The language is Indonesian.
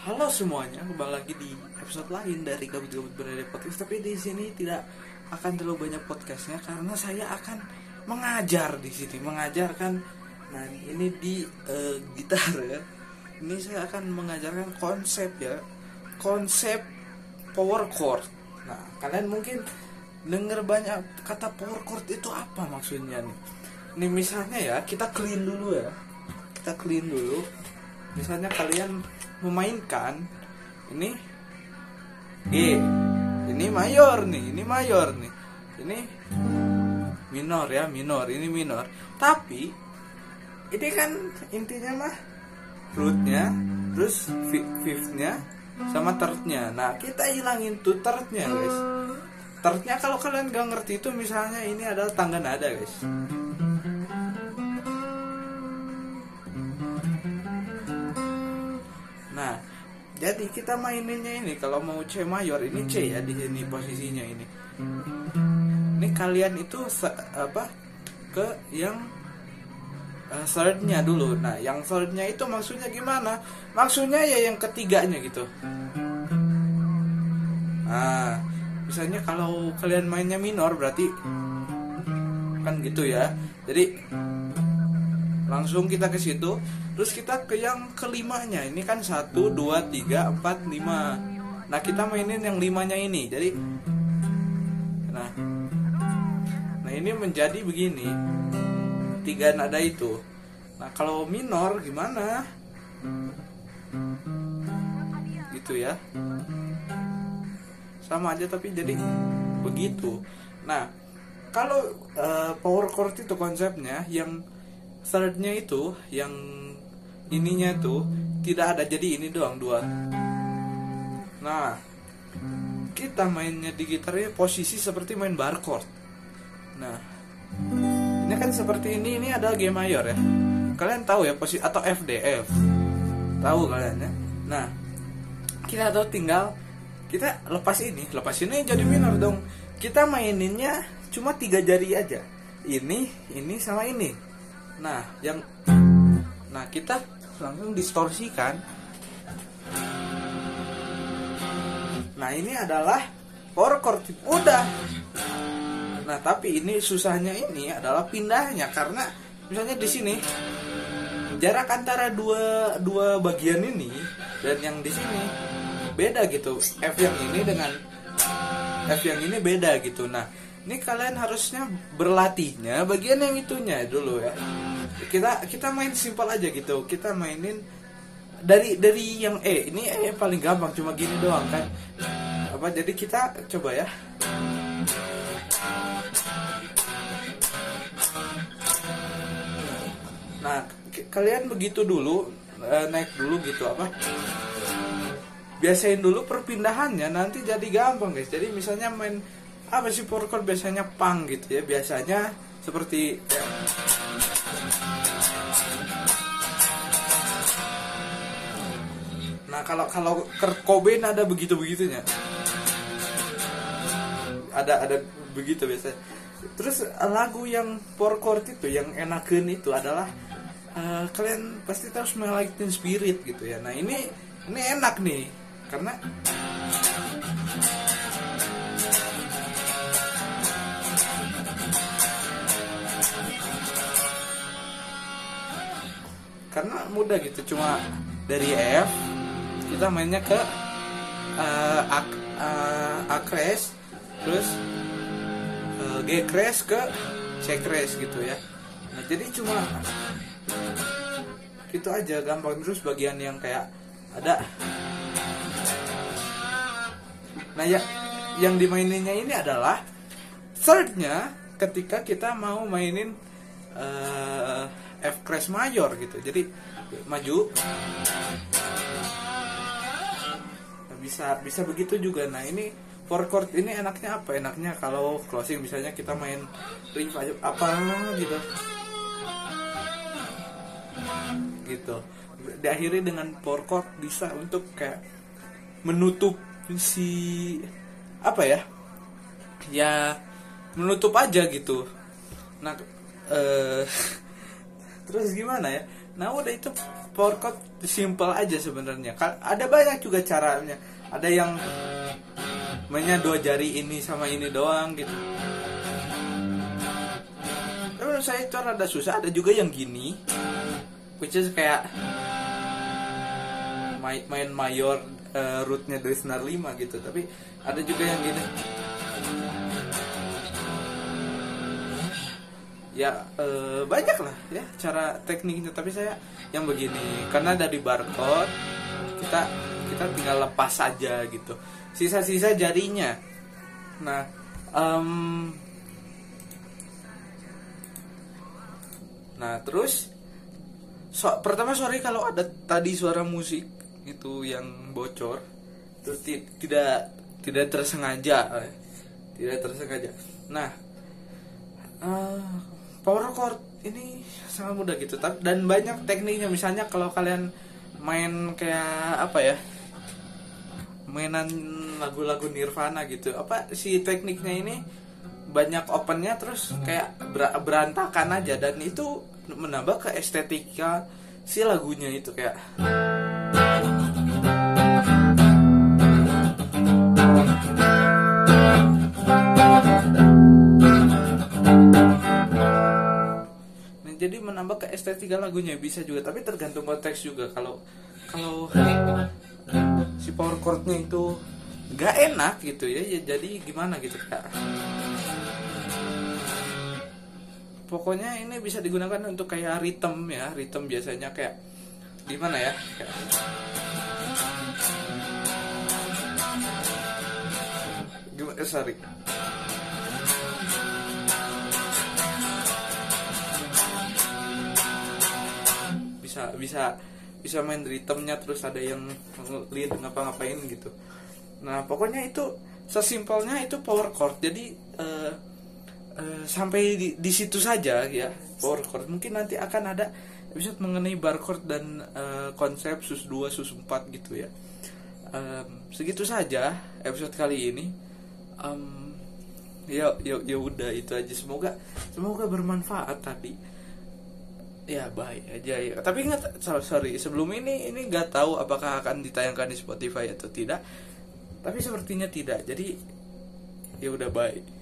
Halo semuanya, kembali lagi di episode lain dari Gabut-Gabut Berada Podcast. Tapi di sini tidak akan terlalu banyak podcastnya Karena saya akan mengajar di sini Mengajarkan, nah ini di eh, gitar ya. Ini saya akan mengajarkan konsep ya Konsep power chord. Nah kalian mungkin denger banyak kata power chord itu apa maksudnya nih? Ini misalnya ya, kita clean dulu ya. Kita clean dulu Misalnya kalian memainkan ini G ini mayor nih ini mayor nih ini minor ya minor ini minor. Tapi ini kan intinya mah rootnya terus fi- fifthnya sama thirdnya. Nah kita hilangin tuh thirdnya guys. Thirdnya kalau kalian gak ngerti itu misalnya ini adalah tangga nada guys jadi kita maininnya ini kalau mau C mayor ini C ya di sini posisinya ini. Ini kalian itu apa ke yang uh, thirdnya dulu. Nah, yang thirdnya itu maksudnya gimana? Maksudnya ya yang ketiganya gitu. Nah, misalnya kalau kalian mainnya minor berarti kan gitu ya. Jadi langsung kita ke situ terus kita ke yang kelimanya. Ini kan satu dua tiga empat lima. Nah kita mainin yang limanya ini. Jadi nah nah ini menjadi begini. Tiga nada itu. Nah kalau minor gimana? Gitu ya. Sama aja tapi jadi begitu. Nah kalau eh, power chord itu konsepnya yang thirdnya itu yang ininya tuh tidak ada jadi ini doang dua. Nah kita mainnya di gitarnya posisi seperti main bar chord nah ini kan seperti ini ini adalah G mayor ya. Kalian tahu ya posisi atau F D F. Tahu kalian ya. Nah kita tahu tinggal kita lepas ini lepas ini jadi minor dong. Kita maininnya cuma tiga jari aja. Ini ini sama ini Nah, yang nah kita langsung distorsikan. Nah, ini adalah power chord udah. Nah, tapi ini susahnya ini adalah pindahnya karena misalnya di sini jarak antara dua dua bagian ini dan yang di sini beda gitu. F yang ini dengan F yang ini beda gitu. Nah, ini kalian harusnya berlatihnya bagian yang itunya dulu ya. Kita kita main simpel aja gitu. Kita mainin dari dari yang E. Ini E paling gampang cuma gini doang kan. Apa jadi kita coba ya. Nah kalian begitu dulu eh, naik dulu gitu apa? Biasain dulu perpindahannya nanti jadi gampang guys. Jadi misalnya main apa sih power chord biasanya pang gitu ya? Biasanya seperti ya, nah kalau kalau Kurt Cobain ada begitu begitunya ada ada begitu biasanya. Terus lagu yang power chord itu yang enakan itu adalah eh, kalian pasti harus melaikin spirit gitu ya. Nah ini ini enak nih karena mudah gitu. Cuma dari F kita mainnya ke uh, A, uh, A crash terus uh, G crash ke C crash gitu ya. Nah jadi cuma gitu aja gampang. Terus bagian yang kayak ada. Nah ya yang dimaininnya ini adalah thirdnya ketika kita mau mainin uh, F crash mayor gitu. Jadi maju. Nah, bisa bisa begitu juga. Nah ini four chord ini enaknya apa? Enaknya kalau closing misalnya kita main aja apa gitu. Gitu. Diakhiri dengan four chord bisa untuk kayak menutup si apa ya? Ya menutup aja gitu. Nah eh terus gimana ya nah udah itu chord simple aja sebenarnya. Ada banyak juga caranya. Ada yang mainnya dua jari ini sama ini doang gitu. Tapi menurut saya itu ada susah. Ada juga yang gini which is kayak main main mayor uh, rootnya dari senar 5 gitu. Tapi ada juga yang gini ya uh, banyak lah ya cara tekniknya. Tapi saya yang begini karena dari barcode kita kita tinggal lepas saja gitu. Sisa-sisa jarinya. Nah um, nah terus so, pertama sorry kalau ada tadi suara musik itu yang bocor. Itu tidak tidak tersengaja eh, tidak tersengaja. Nah uh, power chord ini sangat mudah gitu dan banyak tekniknya. Misalnya kalau kalian main kayak apa ya mainan lagu-lagu Nirvana gitu apa si tekniknya ini banyak opennya terus kayak berantakan aja. Dan itu menambah ke estetika si lagunya itu kayak jadi menambah ke estetika lagunya bisa juga. Tapi tergantung konteks juga. Kalau kalau si power chordnya itu gak enak gitu ya, ya jadi gimana gitu kak? Pokoknya ini bisa digunakan untuk kayak rhythm ya. Rhythm biasanya kayak gimana ya? Kayak, gimana eh, sorry bisa bisa bisa main ritmenya terus ada yang lead ngapa-ngapain gitu. Nah pokoknya itu sesimpelnya itu power chord. Jadi uh, uh, sampai di, di situ saja ya power chord. Mungkin nanti akan ada episode mengenai barcode dan uh, konsep sus 2 sus 4 gitu ya. Um, segitu saja episode kali ini. Um, ya ya ya udah itu aja. Semoga semoga bermanfaat tadi ya baik aja ya. Tapi ingat sorry sebelum ini ini nggak tahu apakah akan ditayangkan di Spotify atau tidak. Tapi sepertinya tidak. Jadi ya udah baik